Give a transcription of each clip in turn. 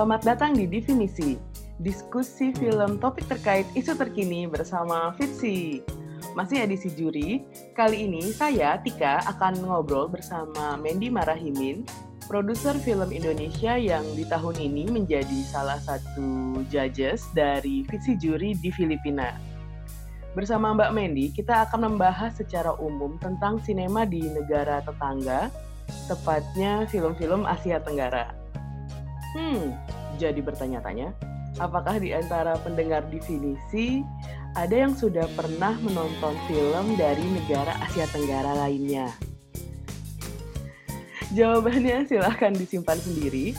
Selamat datang di Definisi, diskusi film topik terkait isu terkini bersama Fitsi. Masih edisi juri, kali ini saya, Tika, akan ngobrol bersama Mendy Marahimin, produser film Indonesia yang di tahun ini menjadi salah satu judges dari Fitsi Juri di Filipina. Bersama Mbak Mendy, kita akan membahas secara umum tentang sinema di negara tetangga, tepatnya film-film Asia Tenggara. Hmm, jadi bertanya-tanya, apakah di antara pendengar definisi ada yang sudah pernah menonton film dari negara Asia Tenggara lainnya? Jawabannya silahkan disimpan sendiri,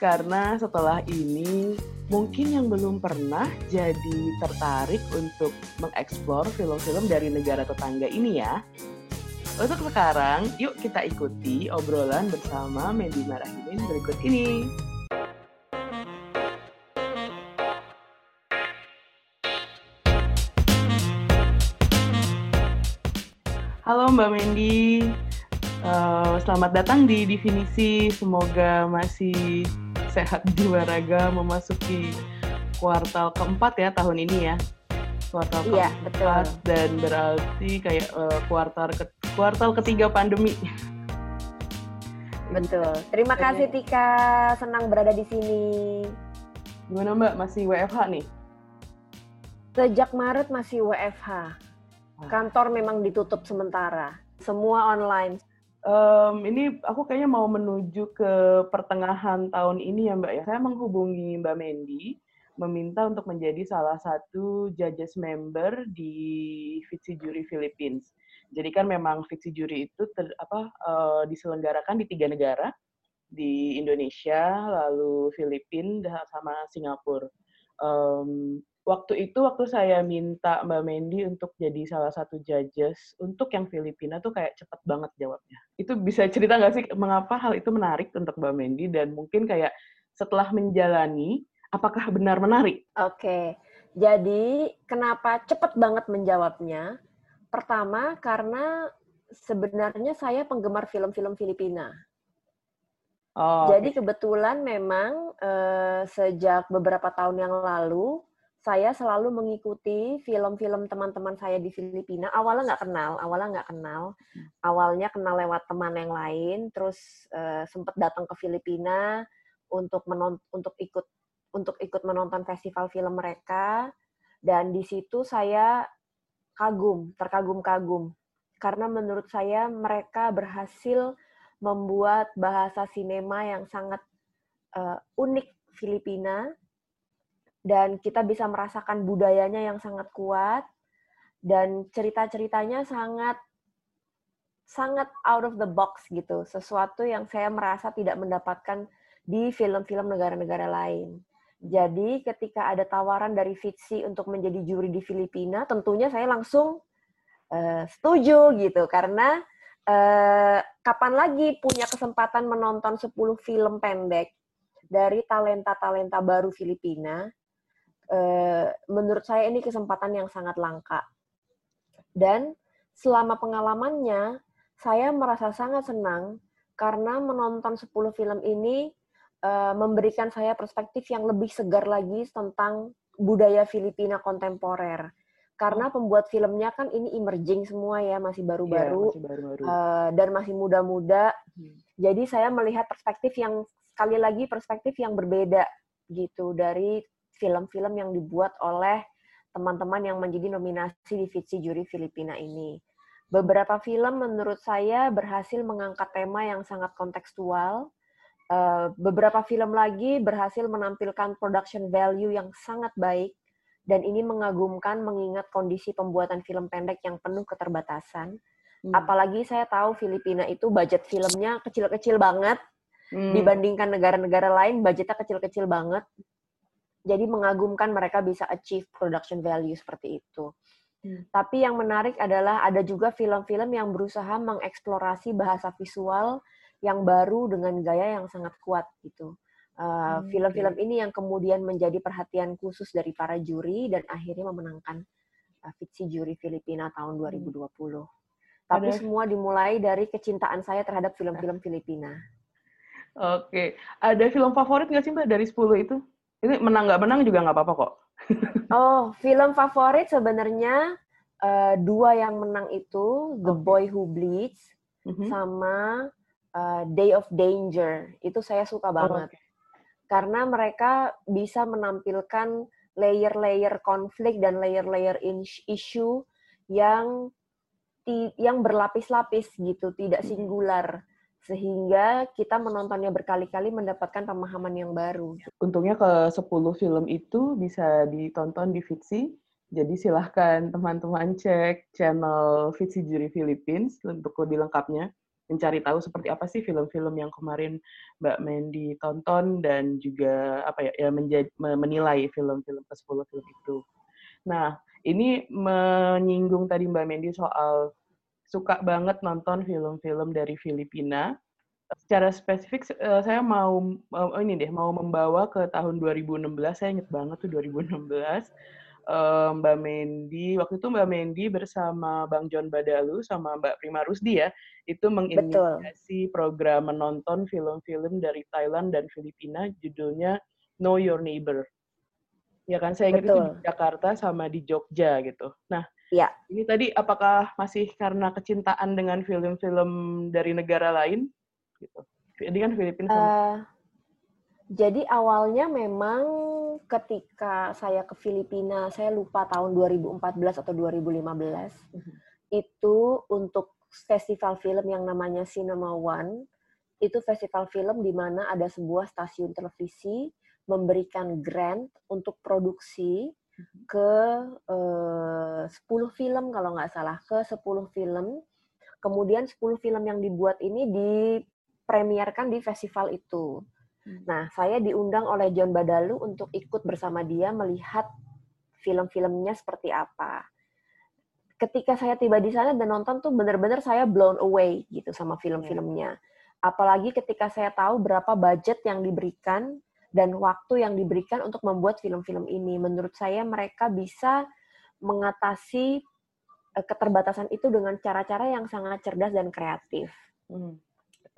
karena setelah ini mungkin yang belum pernah jadi tertarik untuk mengeksplor film-film dari negara tetangga ini ya. Untuk sekarang, yuk kita ikuti obrolan bersama Mendy Marahimin berikut ini. Halo Mbak Mendy, uh, selamat datang di Definisi. Semoga masih sehat jiwa raga memasuki kuartal keempat ya tahun ini ya. Kuartal iya, keempat betul. dan berarti kayak uh, kuartal ke kuartal ketiga pandemi. Betul. Terima kasih Tika, senang berada di sini. Gimana Mbak, masih WFH nih? Sejak Maret masih WFH Kantor memang ditutup sementara, semua online. Um, ini aku kayaknya mau menuju ke pertengahan tahun ini ya Mbak ya. Saya menghubungi Mbak Mendy, meminta untuk menjadi salah satu judges member di Fitsi Jury Philippines. Jadi kan memang Fitsi Jury itu ter, apa uh, diselenggarakan di tiga negara, di Indonesia, lalu Filipina, sama Singapura. Um, waktu itu waktu saya minta Mbak Mendy untuk jadi salah satu judges untuk yang Filipina tuh kayak cepet banget jawabnya. Itu bisa cerita nggak sih mengapa hal itu menarik untuk Mbak Mendy dan mungkin kayak setelah menjalani apakah benar menarik? Oke, jadi kenapa cepet banget menjawabnya? Pertama karena sebenarnya saya penggemar film-film Filipina. Oh, Jadi kebetulan memang uh, sejak beberapa tahun yang lalu saya selalu mengikuti film-film teman-teman saya di Filipina. Awalnya nggak kenal, awalnya nggak kenal. Hmm. Awalnya kenal lewat teman yang lain, terus uh, sempat datang ke Filipina untuk menon untuk ikut untuk ikut menonton festival film mereka. Dan di situ saya kagum, terkagum-kagum. Karena menurut saya mereka berhasil membuat bahasa sinema yang sangat uh, unik Filipina dan kita bisa merasakan budayanya yang sangat kuat. Dan cerita-ceritanya sangat sangat out of the box gitu, sesuatu yang saya merasa tidak mendapatkan di film-film negara-negara lain. Jadi ketika ada tawaran dari Fitsi untuk menjadi juri di Filipina, tentunya saya langsung uh, setuju gitu. Karena uh, kapan lagi punya kesempatan menonton 10 film pendek dari talenta-talenta baru Filipina menurut saya ini kesempatan yang sangat langka. Dan selama pengalamannya, saya merasa sangat senang karena menonton 10 film ini uh, memberikan saya perspektif yang lebih segar lagi tentang budaya Filipina kontemporer. Karena pembuat filmnya kan ini emerging semua ya, masih baru-baru ya, uh, dan masih muda-muda. Hmm. Jadi saya melihat perspektif yang sekali lagi perspektif yang berbeda gitu dari film-film yang dibuat oleh teman-teman yang menjadi nominasi di Fitsi Juri Filipina ini. Beberapa film menurut saya berhasil mengangkat tema yang sangat kontekstual. Eh, beberapa film lagi berhasil menampilkan production value yang sangat baik dan ini mengagumkan mengingat kondisi pembuatan film pendek yang penuh keterbatasan. Hmm. Apalagi saya tahu Filipina itu budget filmnya kecil-kecil banget hmm. dibandingkan negara-negara lain budgetnya kecil-kecil banget jadi mengagumkan mereka bisa achieve production value seperti itu. Hmm. Tapi yang menarik adalah ada juga film-film yang berusaha mengeksplorasi bahasa visual yang baru dengan gaya yang sangat kuat gitu. Uh, film-film okay. ini yang kemudian menjadi perhatian khusus dari para juri dan akhirnya memenangkan uh, Fitsi Juri Filipina tahun 2020. Hmm. Tapi ada... semua dimulai dari kecintaan saya terhadap film-film Filipina. Oke, ada film favorit nggak sih mbak dari 10 itu? Ini menang nggak menang juga nggak apa-apa kok. oh, film favorit sebenarnya uh, dua yang menang itu The Boy Who Bleeds mm-hmm. sama uh, Day of Danger. Itu saya suka banget. Oh, okay. Karena mereka bisa menampilkan layer-layer konflik dan layer-layer isu yang yang berlapis-lapis gitu, tidak mm-hmm. singular sehingga kita menontonnya berkali-kali mendapatkan pemahaman yang baru. Untungnya ke 10 film itu bisa ditonton di Fitsi, jadi silahkan teman-teman cek channel Fitsi Juri Philippines untuk lebih lengkapnya, mencari tahu seperti apa sih film-film yang kemarin Mbak Mendy tonton dan juga apa ya, ya menjadi, menilai film-film ke 10 film itu. Nah, ini menyinggung tadi Mbak Mendy soal suka banget nonton film-film dari Filipina. Secara spesifik uh, saya mau uh, ini deh mau membawa ke tahun 2016. Saya inget banget tuh 2016. Uh, Mbak Mendy waktu itu Mbak Mendy bersama Bang John Badalu sama Mbak Prima Rusdi ya itu menginisiasi program menonton film-film dari Thailand dan Filipina judulnya Know Your Neighbor ya kan saya ingat itu di Jakarta sama di Jogja gitu nah Ya. Ini tadi apakah masih karena kecintaan dengan film-film dari negara lain? Gitu. Ini kan Filipina. Uh, jadi awalnya memang ketika saya ke Filipina, saya lupa tahun 2014 atau 2015, uh -huh. itu untuk festival film yang namanya Cinema One, itu festival film di mana ada sebuah stasiun televisi memberikan grant untuk produksi ke eh, 10 film kalau nggak salah ke 10 film. Kemudian 10 film yang dibuat ini dipremierkan di festival itu. Hmm. nah saya diundang oleh John Badalu untuk ikut bersama dia melihat film-filmnya seperti apa. Ketika saya tiba di sana dan nonton tuh benar-benar saya blown away gitu sama film-filmnya. Apalagi ketika saya tahu berapa budget yang diberikan dan waktu yang diberikan untuk membuat film-film ini. Menurut saya mereka bisa mengatasi eh, keterbatasan itu dengan cara-cara yang sangat cerdas dan kreatif. Hmm.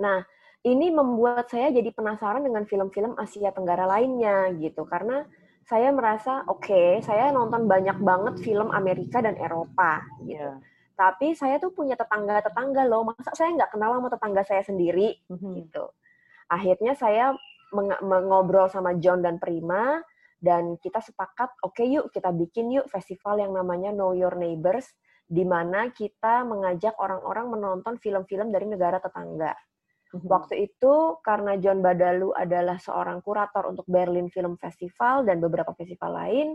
Nah, ini membuat saya jadi penasaran dengan film-film Asia Tenggara lainnya gitu karena saya merasa oke, okay, saya nonton banyak banget film Amerika dan Eropa gitu. Yeah. Tapi saya tuh punya tetangga-tetangga loh, masa saya nggak kenal sama tetangga saya sendiri mm -hmm. gitu. Akhirnya saya mengobrol sama John dan Prima dan kita sepakat oke okay, yuk kita bikin yuk festival yang namanya Know Your Neighbors di mana kita mengajak orang-orang menonton film-film dari negara tetangga. Mm-hmm. Waktu itu karena John Badalu adalah seorang kurator untuk Berlin Film Festival dan beberapa festival lain,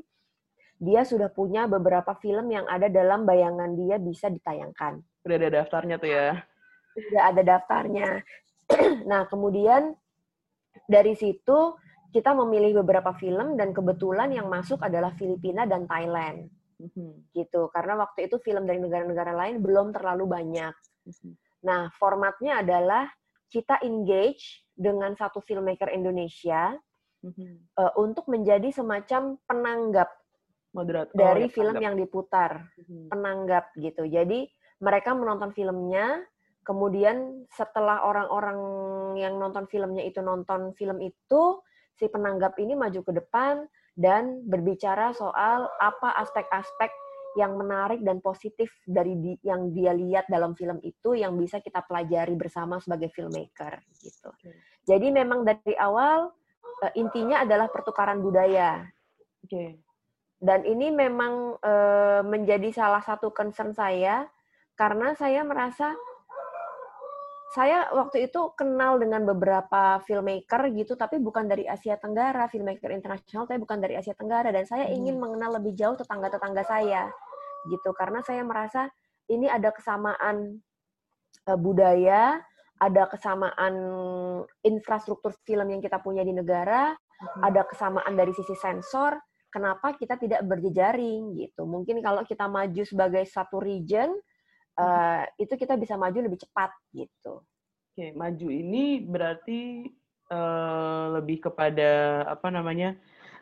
dia sudah punya beberapa film yang ada dalam bayangan dia bisa ditayangkan. Udah ada daftarnya tuh ya? Sudah ada daftarnya. nah, kemudian dari situ kita memilih beberapa film dan kebetulan yang masuk adalah Filipina dan Thailand. Mm-hmm. gitu karena waktu itu film dari negara-negara lain belum terlalu banyak. Mm-hmm. Nah formatnya adalah kita engage dengan satu filmmaker Indonesia mm-hmm. uh, untuk menjadi semacam penanggap Moderator, dari ya, film penanggap. yang diputar, mm-hmm. penanggap gitu. Jadi mereka menonton filmnya, Kemudian setelah orang-orang yang nonton filmnya itu nonton film itu, si penanggap ini maju ke depan dan berbicara soal apa aspek-aspek yang menarik dan positif dari di, yang dia lihat dalam film itu yang bisa kita pelajari bersama sebagai filmmaker gitu. Jadi memang dari awal uh, intinya adalah pertukaran budaya. Okay. Dan ini memang uh, menjadi salah satu concern saya karena saya merasa saya waktu itu kenal dengan beberapa filmmaker gitu, tapi bukan dari Asia Tenggara, filmmaker internasional, tapi bukan dari Asia Tenggara. Dan saya ingin hmm. mengenal lebih jauh tetangga-tetangga saya, gitu. Karena saya merasa ini ada kesamaan uh, budaya, ada kesamaan infrastruktur film yang kita punya di negara, hmm. ada kesamaan dari sisi sensor. Kenapa kita tidak berjejaring gitu? Mungkin kalau kita maju sebagai satu region, uh, itu kita bisa maju lebih cepat gitu. Oke, maju ini berarti uh, lebih kepada apa namanya?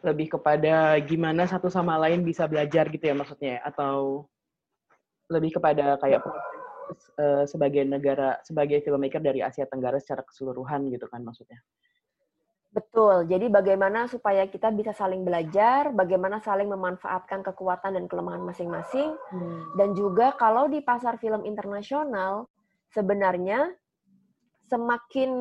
Lebih kepada gimana satu sama lain bisa belajar gitu ya maksudnya atau lebih kepada kayak uh, sebagai negara sebagai filmmaker dari Asia Tenggara secara keseluruhan gitu kan maksudnya. Betul. Jadi bagaimana supaya kita bisa saling belajar, bagaimana saling memanfaatkan kekuatan dan kelemahan masing-masing, hmm. dan juga kalau di pasar film internasional sebenarnya semakin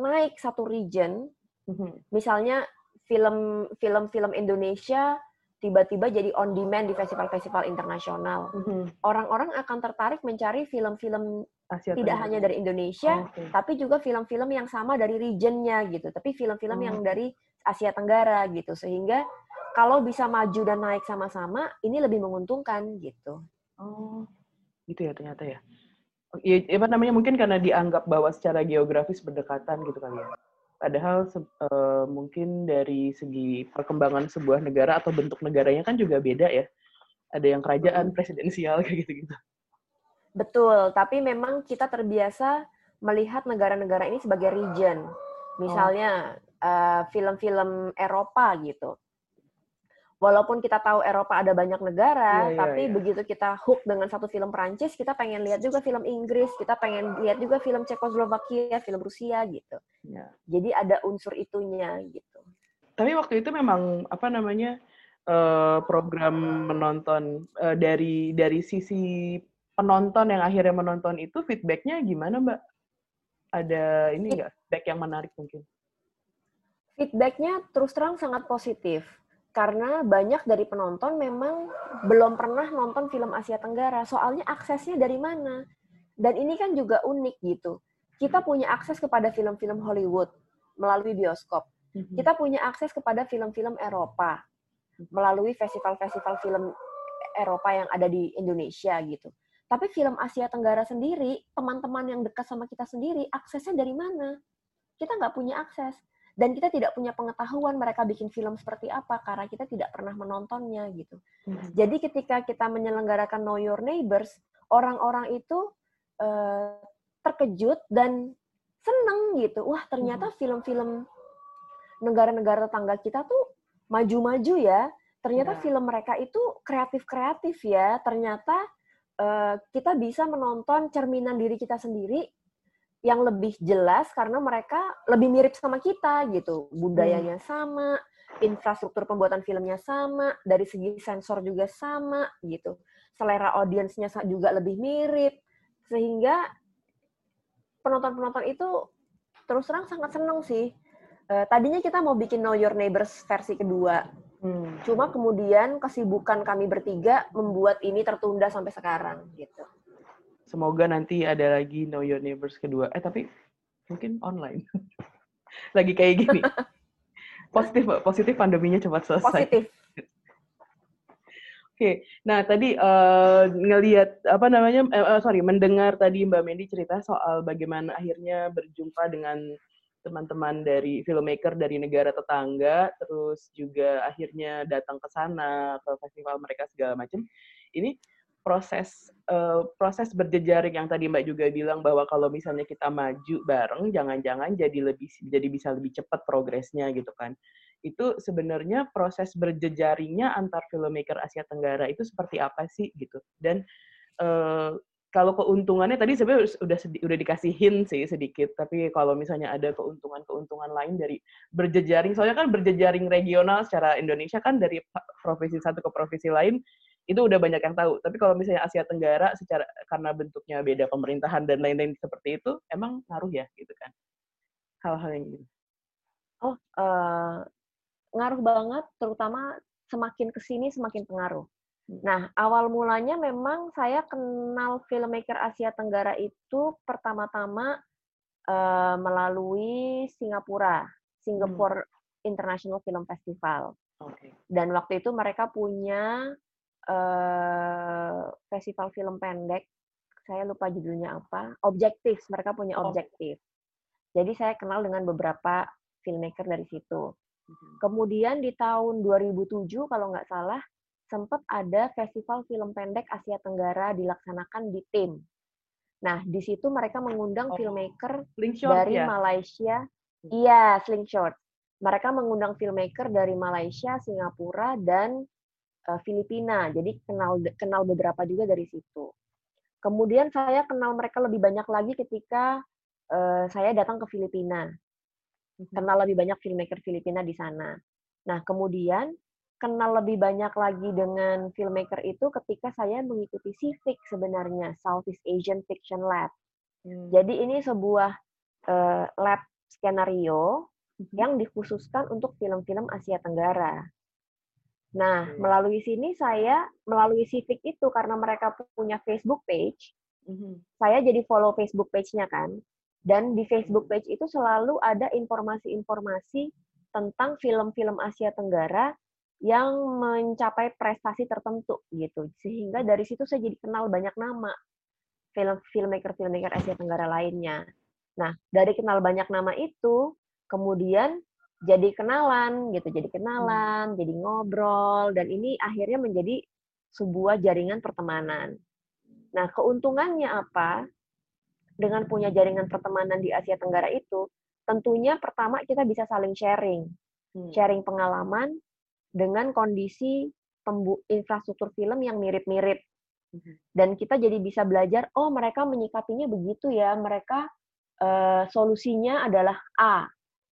naik satu region, hmm. misalnya film film film Indonesia tiba-tiba jadi on demand di festival-festival internasional. Mm-hmm. Orang-orang akan tertarik mencari film-film Asia tidak hanya dari Indonesia, oh, okay. tapi juga film-film yang sama dari regionnya gitu. Tapi film-film oh. yang dari Asia Tenggara gitu. Sehingga kalau bisa maju dan naik sama-sama, ini lebih menguntungkan gitu. Oh, gitu ya ternyata ya. Ya, apa namanya mungkin karena dianggap bahwa secara geografis berdekatan gitu kali ya. Padahal uh, mungkin dari segi perkembangan sebuah negara atau bentuk negaranya kan juga beda ya. Ada yang kerajaan, presidensial kayak gitu-gitu. Betul, tapi memang kita terbiasa melihat negara-negara ini sebagai region. Misalnya oh. film-film uh, Eropa gitu walaupun kita tahu Eropa ada banyak negara, yeah, yeah, tapi yeah. begitu kita hook dengan satu film Prancis, kita pengen lihat juga film Inggris, kita pengen lihat juga film Cekoslovakia, film Rusia gitu. Yeah. Jadi ada unsur itunya gitu. Tapi waktu itu memang apa namanya uh, program menonton uh, dari dari sisi penonton yang akhirnya menonton itu feedbacknya gimana Mbak? Ada ini nggak feedback yang menarik mungkin? Feedbacknya terus terang sangat positif karena banyak dari penonton memang belum pernah nonton film Asia Tenggara. Soalnya aksesnya dari mana? Dan ini kan juga unik gitu. Kita punya akses kepada film-film Hollywood melalui bioskop. Mhm. Kita punya akses kepada film-film Eropa melalui festival-festival film Eropa yang ada di Indonesia gitu. Tapi film Asia Tenggara sendiri, teman-teman yang dekat sama kita sendiri, aksesnya dari mana? Kita nggak punya akses dan kita tidak punya pengetahuan mereka bikin film seperti apa karena kita tidak pernah menontonnya gitu. Hmm. Jadi ketika kita menyelenggarakan Know Your Neighbors, orang-orang itu uh, terkejut dan seneng gitu. Wah ternyata hmm. film-film negara-negara tetangga kita tuh maju-maju ya. Ternyata yeah. film mereka itu kreatif-kreatif ya. Ternyata uh, kita bisa menonton cerminan diri kita sendiri yang lebih jelas karena mereka lebih mirip sama kita gitu. Budayanya hmm. sama, infrastruktur pembuatan filmnya sama, dari segi sensor juga sama gitu. Selera audiensnya juga lebih mirip. Sehingga penonton-penonton itu terus terang sangat seneng sih. Uh, tadinya kita mau bikin Know Your Neighbors versi kedua. Hmm. Cuma kemudian kesibukan kami bertiga membuat ini tertunda sampai sekarang gitu semoga nanti ada lagi Know Your Neighbors kedua. Eh tapi mungkin online. lagi kayak gini. Positif, positif pandeminya cepat selesai. Positif. Oke, okay. nah tadi uh, ngelihat apa namanya, uh, sorry, mendengar tadi Mbak Mendy cerita soal bagaimana akhirnya berjumpa dengan teman-teman dari filmmaker dari negara tetangga, terus juga akhirnya datang ke sana ke festival mereka segala macam. Ini proses uh, proses berjejaring yang tadi Mbak juga bilang bahwa kalau misalnya kita maju bareng jangan-jangan jadi lebih jadi bisa lebih cepat progresnya gitu kan. Itu sebenarnya proses berjejaringnya antar filmmaker Asia Tenggara itu seperti apa sih gitu. Dan uh, kalau keuntungannya tadi sebenarnya udah udah dikasih hint sih sedikit, tapi kalau misalnya ada keuntungan-keuntungan lain dari berjejaring, soalnya kan berjejaring regional secara Indonesia kan dari provinsi satu ke provinsi lain itu udah banyak yang tahu. Tapi kalau misalnya Asia Tenggara secara karena bentuknya beda pemerintahan dan lain-lain seperti itu, emang ngaruh ya gitu kan? Hal-hal yang gitu. Oh, uh, ngaruh banget, terutama semakin ke sini semakin pengaruh. Hmm. Nah, awal mulanya memang saya kenal filmmaker Asia Tenggara itu pertama-tama uh, melalui Singapura, Singapore hmm. International Film Festival. Okay. Dan waktu itu mereka punya uh, festival film pendek, saya lupa judulnya apa, objektif, mereka punya oh. objektif. Jadi saya kenal dengan beberapa filmmaker dari situ. Mhm. Kemudian di tahun 2007 kalau nggak salah sempat ada festival film pendek Asia Tenggara dilaksanakan di tim. Nah, di situ mereka mengundang oh, filmmaker dari ya? Malaysia. Iya, Slingshot. Mereka mengundang filmmaker dari Malaysia, Singapura, dan uh, Filipina. Jadi kenal kenal beberapa juga dari situ. kemudian saya kenal mereka lebih banyak lagi ketika uh, saya datang ke Filipina. Mhm. Kenal lebih banyak filmmaker Filipina di sana. Nah, kemudian kenal lebih banyak lagi dengan filmmaker itu ketika saya mengikuti CIFIC sebenarnya, Southeast Asian Fiction Lab. Hmm. Jadi ini sebuah uh, lab skenario hmm. yang dikhususkan untuk film-film Asia Tenggara. Nah, hmm. melalui sini saya melalui CIFIC itu karena mereka punya Facebook page, hmm. saya jadi follow Facebook page-nya kan. Dan di Facebook page itu selalu ada informasi-informasi tentang film-film Asia Tenggara yang mencapai prestasi tertentu gitu. Sehingga dari situ saya jadi kenal banyak nama film filmmaker filmmaker Asia Tenggara lainnya. Nah, dari kenal banyak nama itu, kemudian jadi kenalan gitu, jadi kenalan, hmm. jadi ngobrol dan ini akhirnya menjadi sebuah jaringan pertemanan. Nah, keuntungannya apa? Dengan punya jaringan pertemanan di Asia Tenggara itu, tentunya pertama kita bisa saling sharing. Hmm. Sharing pengalaman, dengan kondisi infrastruktur film yang mirip-mirip. Mhm. Dan kita jadi bisa belajar, oh mereka menyikapinya begitu ya, mereka uh, solusinya adalah A.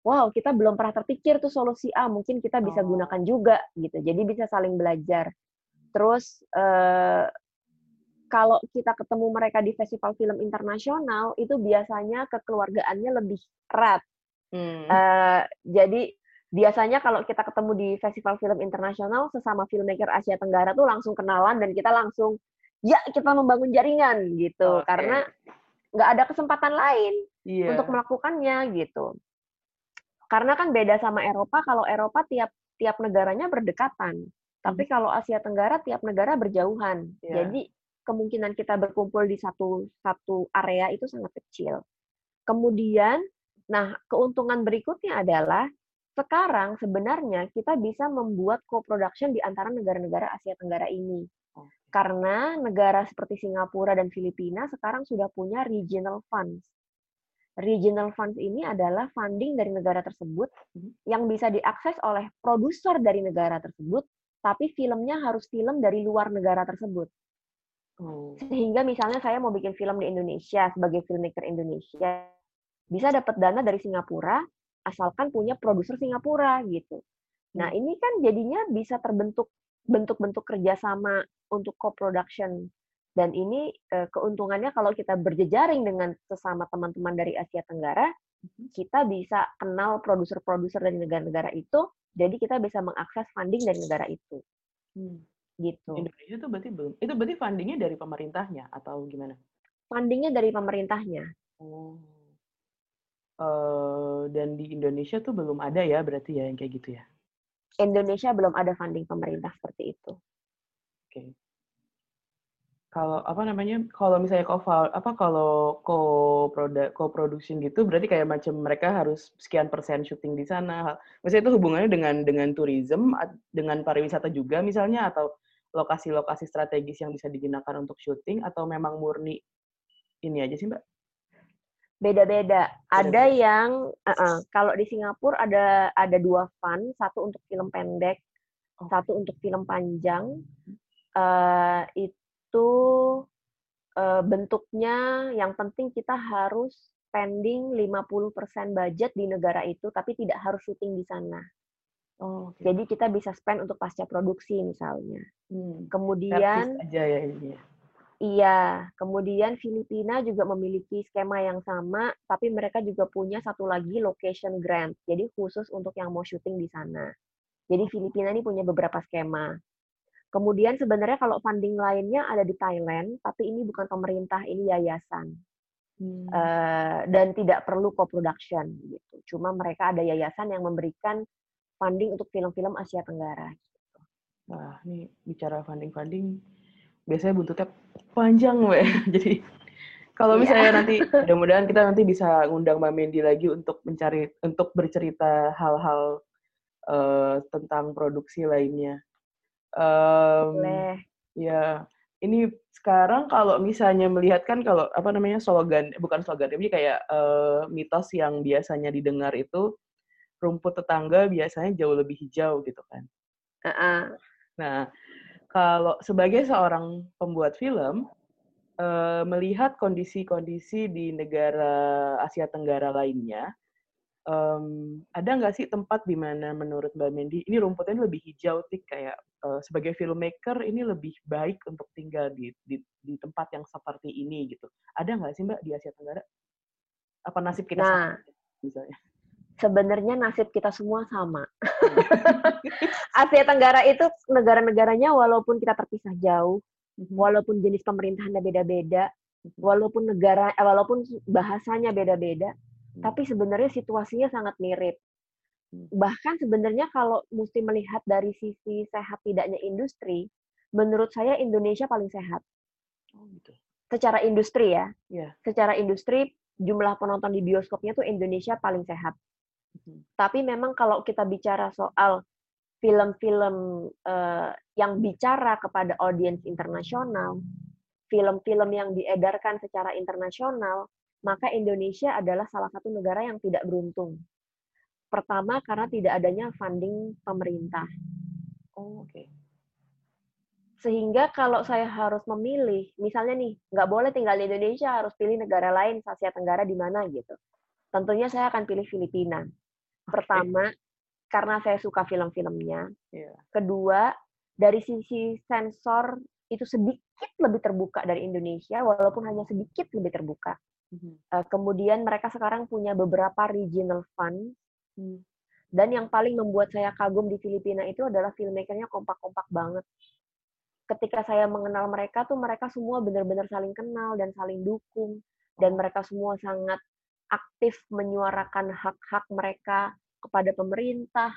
Wow, kita belum pernah terpikir tuh solusi A, mungkin kita bisa oh. gunakan juga gitu. Jadi bisa saling belajar. Terus uh, kalau kita ketemu mereka di festival film internasional, itu biasanya kekeluargaannya lebih erat. Hmm. Uh, jadi biasanya kalau kita ketemu di festival film internasional sesama filmmaker Asia Tenggara tuh langsung kenalan dan kita langsung ya kita membangun jaringan gitu okay. karena nggak ada kesempatan lain yeah. untuk melakukannya gitu karena kan beda sama Eropa kalau Eropa tiap tiap negaranya berdekatan tapi hmm. kalau Asia Tenggara tiap negara berjauhan yeah. jadi kemungkinan kita berkumpul di satu satu area itu sangat kecil kemudian nah keuntungan berikutnya adalah sekarang sebenarnya kita bisa membuat co-production di antara negara-negara Asia Tenggara ini. Karena negara seperti Singapura dan Filipina sekarang sudah punya regional funds. Regional funds ini adalah funding dari negara tersebut mhm. yang bisa diakses oleh produser dari negara tersebut, tapi filmnya harus film dari luar negara tersebut. Oh. Sehingga misalnya saya mau bikin film di Indonesia sebagai filmmaker Indonesia, bisa dapat dana dari Singapura, asalkan punya produser Singapura gitu. Nah hmm. ini kan jadinya bisa terbentuk bentuk-bentuk kerjasama untuk co-production dan ini eh, keuntungannya kalau kita berjejaring dengan sesama teman-teman dari Asia Tenggara, hmm. kita bisa kenal produser-produser dari negara-negara itu, jadi kita bisa mengakses funding dari negara itu. Hmm. Gitu. Indonesia itu berarti belum, itu berarti fundingnya dari pemerintahnya atau gimana? Fundingnya dari pemerintahnya. Oh. Uh, dan di Indonesia tuh belum ada ya berarti ya yang kayak gitu ya? Indonesia belum ada funding pemerintah seperti itu. Oke. Okay. Kalau apa namanya? Kalau misalnya co apa kalau co co production gitu berarti kayak macam mereka harus sekian persen syuting di sana. Misalnya itu hubungannya dengan dengan tourism dengan pariwisata juga misalnya atau lokasi-lokasi strategis yang bisa digunakan untuk syuting atau memang murni ini aja sih, Mbak? Beda-beda. Ada yang uh -uh, kalau di Singapura ada ada dua fund, satu untuk film pendek, oh. satu untuk film panjang. Uh, itu uh, bentuknya yang penting kita harus spending 50% budget di negara itu tapi tidak harus syuting di sana. Oh, okay. Jadi kita bisa spend untuk pasca produksi misalnya. Hmm. Kemudian aja ya ini. Ya. Iya, kemudian Filipina juga memiliki skema yang sama, tapi mereka juga punya satu lagi location grant, jadi khusus untuk yang mau syuting di sana. Jadi Filipina ini punya beberapa skema. Kemudian sebenarnya kalau funding lainnya ada di Thailand, tapi ini bukan pemerintah, ini yayasan. Hmm. Uh, dan tidak perlu co-production gitu. Cuma mereka ada yayasan yang memberikan funding untuk film-film Asia Tenggara. Gitu. Wah, ini bicara funding-funding, biasanya buntutnya panjang, Mbak. Jadi kalau iya. misalnya yeah. nanti mudah-mudahan kita nanti bisa ngundang Mbak Mendy lagi untuk mencari untuk bercerita hal-hal uh, tentang produksi lainnya. Um, Boleh. Ya, ini sekarang kalau misalnya melihat kan kalau apa namanya slogan bukan slogan tapi kayak uh, mitos yang biasanya didengar itu rumput tetangga biasanya jauh lebih hijau gitu kan. Uh -uh. Nah, kalau sebagai seorang pembuat film, uh, melihat kondisi-kondisi di negara Asia Tenggara lainnya, um, ada nggak sih tempat di mana menurut Mbak Mendy ini rumputnya lebih hijau tik kayak uh, sebagai filmmaker ini lebih baik untuk tinggal di, di di tempat yang seperti ini gitu. Ada nggak sih Mbak di Asia Tenggara? Apa nasib kita nah, sama misalnya? Sebenarnya nasib kita semua sama. Asia Tenggara itu negara-negaranya walaupun kita terpisah jauh, mhm. walaupun jenis pemerintahannya beda-beda, mhm. walaupun negara eh, walaupun bahasanya beda-beda, Hmm. Tapi sebenarnya situasinya sangat mirip. Bahkan sebenarnya kalau mesti melihat dari sisi sehat tidaknya industri, menurut saya Indonesia paling sehat. Oh, gitu. Secara industri ya. Yeah. Secara industri jumlah penonton di bioskopnya tuh Indonesia paling sehat. Hmm. Tapi memang kalau kita bicara soal film-film uh, yang bicara kepada audiens internasional, film-film yang diedarkan secara internasional, maka Indonesia adalah salah satu negara yang tidak beruntung. Pertama, karena tidak adanya funding pemerintah. Oh, oke. Okay. Sehingga kalau saya harus memilih, misalnya nih, nggak boleh tinggal di Indonesia, harus pilih negara lain, Asia Tenggara di mana gitu. Tentunya saya akan pilih Filipina. Pertama, karena saya suka film-filmnya. Yeah. Kedua, dari sisi sensor itu sedikit lebih terbuka dari Indonesia, walaupun hanya sedikit lebih terbuka. Uh, kemudian mereka sekarang punya beberapa regional fund. Hmm. Dan yang paling membuat saya kagum di Filipina itu adalah filmmakernya kompak-kompak banget. Ketika saya mengenal mereka tuh mereka semua benar-benar saling kenal dan saling dukung dan mereka semua sangat aktif menyuarakan hak-hak mereka kepada pemerintah.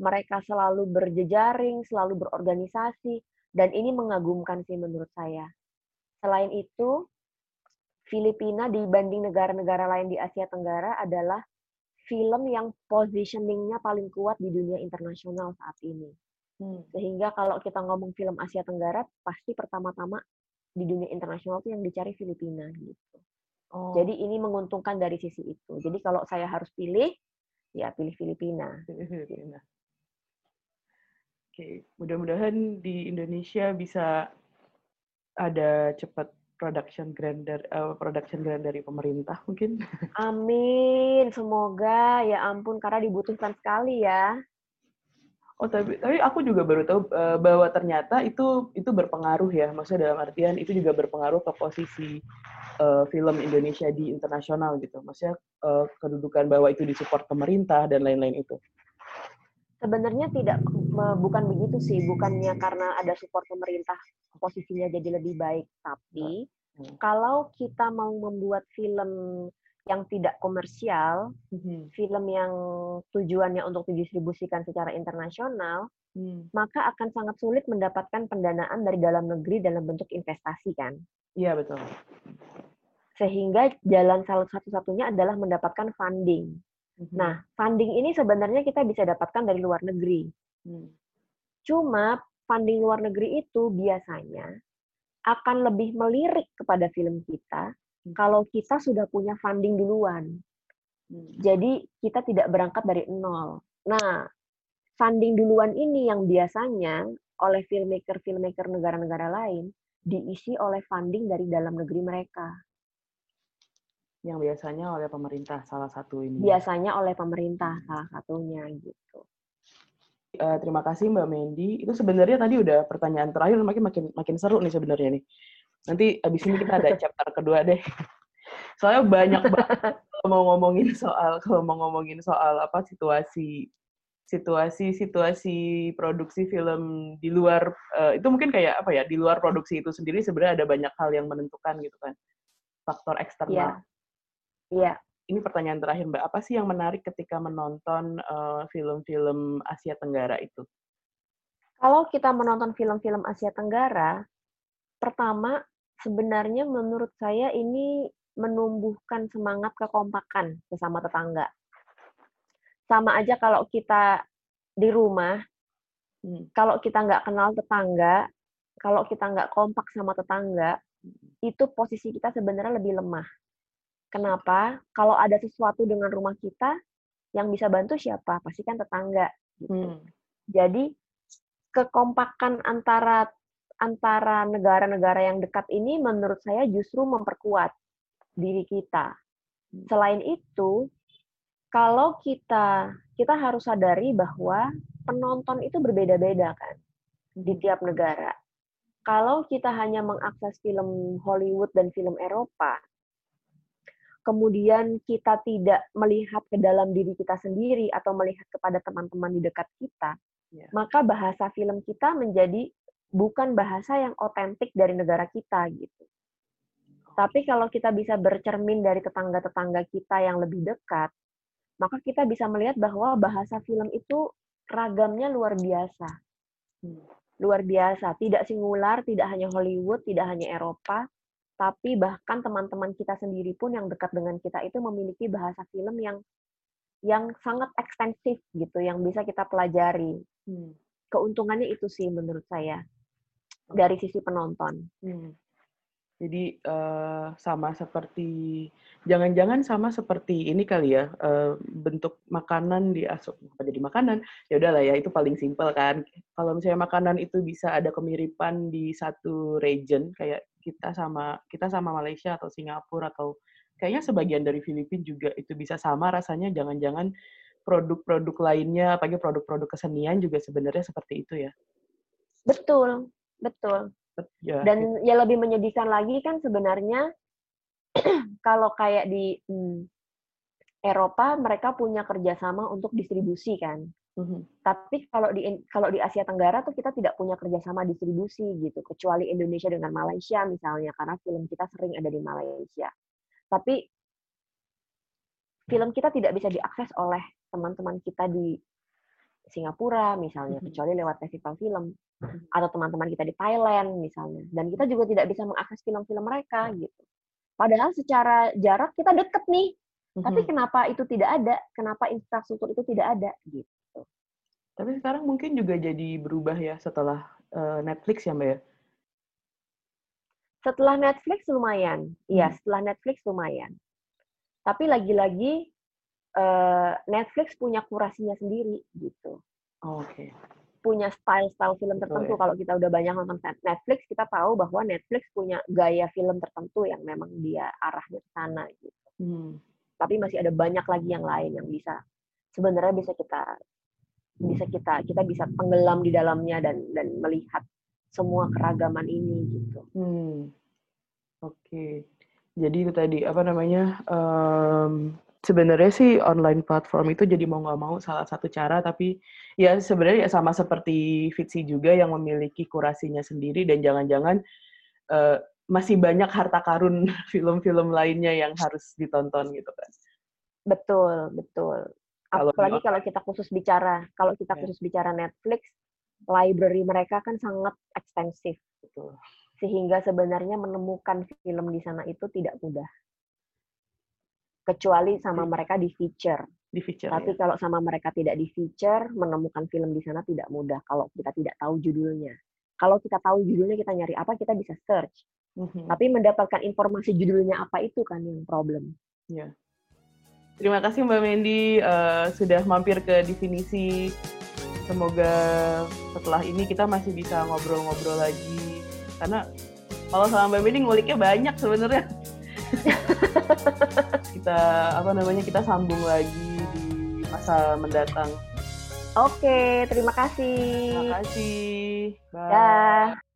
Mereka selalu berjejaring, selalu berorganisasi dan ini mengagumkan sih menurut saya. Selain itu, Filipina dibanding negara-negara lain di Asia Tenggara adalah film yang positioningnya paling kuat di dunia internasional saat ini. Hmm. Sehingga kalau kita ngomong film Asia Tenggara, pasti pertama-tama di dunia internasional itu yang dicari Filipina gitu. Oh. Jadi ini menguntungkan dari sisi itu. Jadi kalau saya harus pilih, ya pilih Filipina. Filipina. Oke, mudah-mudahan di Indonesia bisa ada cepat production grant dari uh, production grant dari pemerintah mungkin. Amin, semoga ya ampun karena dibutuhkan sekali ya. Oh tapi tapi aku juga baru tahu uh, bahwa ternyata itu itu berpengaruh ya, maksudnya dalam artian itu juga berpengaruh ke posisi uh, film Indonesia di internasional gitu, maksudnya uh, kedudukan bahwa itu disupport pemerintah dan lain-lain itu. Sebenarnya tidak bukan begitu sih, bukannya karena ada support pemerintah posisinya jadi lebih baik, tapi hmm. kalau kita mau membuat film yang tidak komersial, hmm. film yang tujuannya untuk didistribusikan secara internasional, hmm. maka akan sangat sulit mendapatkan pendanaan dari dalam negeri dalam bentuk investasi kan? Iya betul. Sehingga jalan salah satu-satunya adalah mendapatkan funding. Mhm. Nah, funding ini sebenarnya kita bisa dapatkan dari luar negeri. Hmm. Cuma funding luar negeri itu biasanya akan lebih melirik kepada film kita hmm. Kalau kita sudah punya funding duluan. Hmm. Jadi kita tidak berangkat dari nol. Nah, funding duluan ini yang biasanya oleh filmmaker-filmmaker negara-negara lain diisi oleh funding dari dalam negeri mereka yang biasanya oleh pemerintah salah satu ini. Biasanya oleh pemerintah salah satunya gitu. Uh, terima kasih Mbak Mendy. Itu sebenarnya tadi udah pertanyaan terakhir, makin makin makin seru nih sebenarnya nih. Nanti abis ini kita ada chapter kedua deh. Soalnya banyak banget kalau mau ngomongin soal kalau mau ngomongin soal apa situasi situasi situasi produksi film di luar uh, itu mungkin kayak apa ya di luar produksi itu sendiri sebenarnya ada banyak hal yang menentukan gitu kan faktor eksternal. Yeah. Iya. Ini pertanyaan terakhir Mbak, apa sih yang menarik ketika menonton film film-film Asia Tenggara itu? Kalau kita menonton film-film Asia Tenggara, pertama sebenarnya menurut saya ini menumbuhkan semangat kekompakan bersama tetangga. Sama aja kalau kita di rumah, hmm. kalau kita nggak kenal tetangga, kalau kita nggak kompak sama tetangga, hmm. itu posisi kita sebenarnya lebih lemah. Kenapa? Kalau ada sesuatu dengan rumah kita, yang bisa bantu siapa? Pasti kan tetangga. Gitu. Hmm. Jadi kekompakan antara antara negara-negara yang dekat ini menurut saya justru memperkuat diri kita. Selain itu, kalau kita kita harus sadari bahwa penonton itu berbeda-beda kan di tiap negara. Kalau kita hanya mengakses film Hollywood dan film Eropa, kemudian kita tidak melihat ke dalam diri kita sendiri atau melihat kepada teman-teman di dekat kita, yeah. maka bahasa film kita menjadi bukan bahasa yang otentik dari negara kita gitu. Tapi kalau kita bisa bercermin dari tetangga-tetangga kita yang lebih dekat, maka kita bisa melihat bahwa bahasa film itu ragamnya luar biasa. Hmm. Luar biasa, tidak singular, tidak hanya Hollywood, tidak hanya Eropa, tapi bahkan teman-teman kita sendiri pun yang dekat dengan kita itu memiliki bahasa film yang yang sangat ekstensif gitu, yang bisa kita pelajari. Hmm. Keuntungannya itu sih menurut saya dari sisi penonton. Hmm. Jadi uh, sama seperti jangan-jangan sama seperti ini kali ya uh, bentuk makanan di asup apa jadi makanan ya udahlah ya itu paling simpel kan. Kalau misalnya makanan itu bisa ada kemiripan di satu region kayak kita sama kita sama Malaysia atau Singapura atau kayaknya sebagian dari Filipina juga itu bisa sama rasanya jangan-jangan produk-produk lainnya apalagi produk-produk kesenian juga sebenarnya seperti itu ya. Betul, Betul. Ya, Dan ya. ya lebih menyedihkan lagi kan sebenarnya kalau kayak di hmm, Eropa mereka punya kerjasama untuk distribusi kan. Mm-hmm. Tapi kalau di kalau di Asia Tenggara tuh kita tidak punya kerjasama distribusi gitu, kecuali Indonesia dengan Malaysia misalnya karena film kita sering ada di Malaysia. Tapi film kita tidak bisa diakses oleh teman-teman kita di Singapura misalnya, kecuali lewat festival film atau teman-teman kita di Thailand misalnya. Dan kita juga tidak bisa mengakses film-film mereka gitu. Padahal secara jarak kita deket nih, tapi kenapa itu tidak ada? Kenapa infrastruktur itu tidak ada gitu? Tapi sekarang mungkin juga jadi berubah ya setelah uh, Netflix ya Mbak ya? Setelah Netflix lumayan, iya hmm. setelah Netflix lumayan. Tapi lagi-lagi uh, Netflix punya kurasinya sendiri gitu. Oh, Oke. Okay. Punya style-style film tertentu. Oh, ya. Kalau kita udah banyak nonton Netflix, kita tahu bahwa Netflix punya gaya film tertentu yang memang dia arahnya ke sana gitu. Hmm. Tapi masih ada banyak lagi yang lain yang bisa sebenarnya bisa kita bisa kita kita bisa tenggelam di dalamnya dan dan melihat semua keragaman ini gitu. Hmm. Oke. Okay. Jadi itu tadi apa namanya um, sebenarnya sih online platform itu jadi mau nggak mau salah satu cara, tapi ya sebenarnya ya sama seperti Fitsi juga yang memiliki kurasinya sendiri dan jangan-jangan uh, masih banyak harta karun film-film lainnya yang harus ditonton gitu kan. Betul, betul. Kalau Apalagi kalau kita khusus bicara, kalau kita ya. khusus bicara Netflix, library mereka kan sangat ekstensif. Betul. Sehingga sebenarnya menemukan film di sana itu tidak mudah kecuali sama mereka di feature. Di feature. Tapi ya. kalau sama mereka tidak di feature, menemukan film di sana tidak mudah kalau kita tidak tahu judulnya. Kalau kita tahu judulnya kita nyari apa, kita bisa search. Mm-hmm. Tapi mendapatkan informasi judulnya apa itu kan yang problem. Ya. Terima kasih Mbak Mendy uh, sudah mampir ke definisi. Semoga setelah ini kita masih bisa ngobrol-ngobrol lagi. Karena kalau sama Mbak Mendy nguliknya banyak sebenarnya. kita apa namanya kita sambung lagi di masa mendatang. Oke, terima kasih. Terima kasih. Bye. Dah.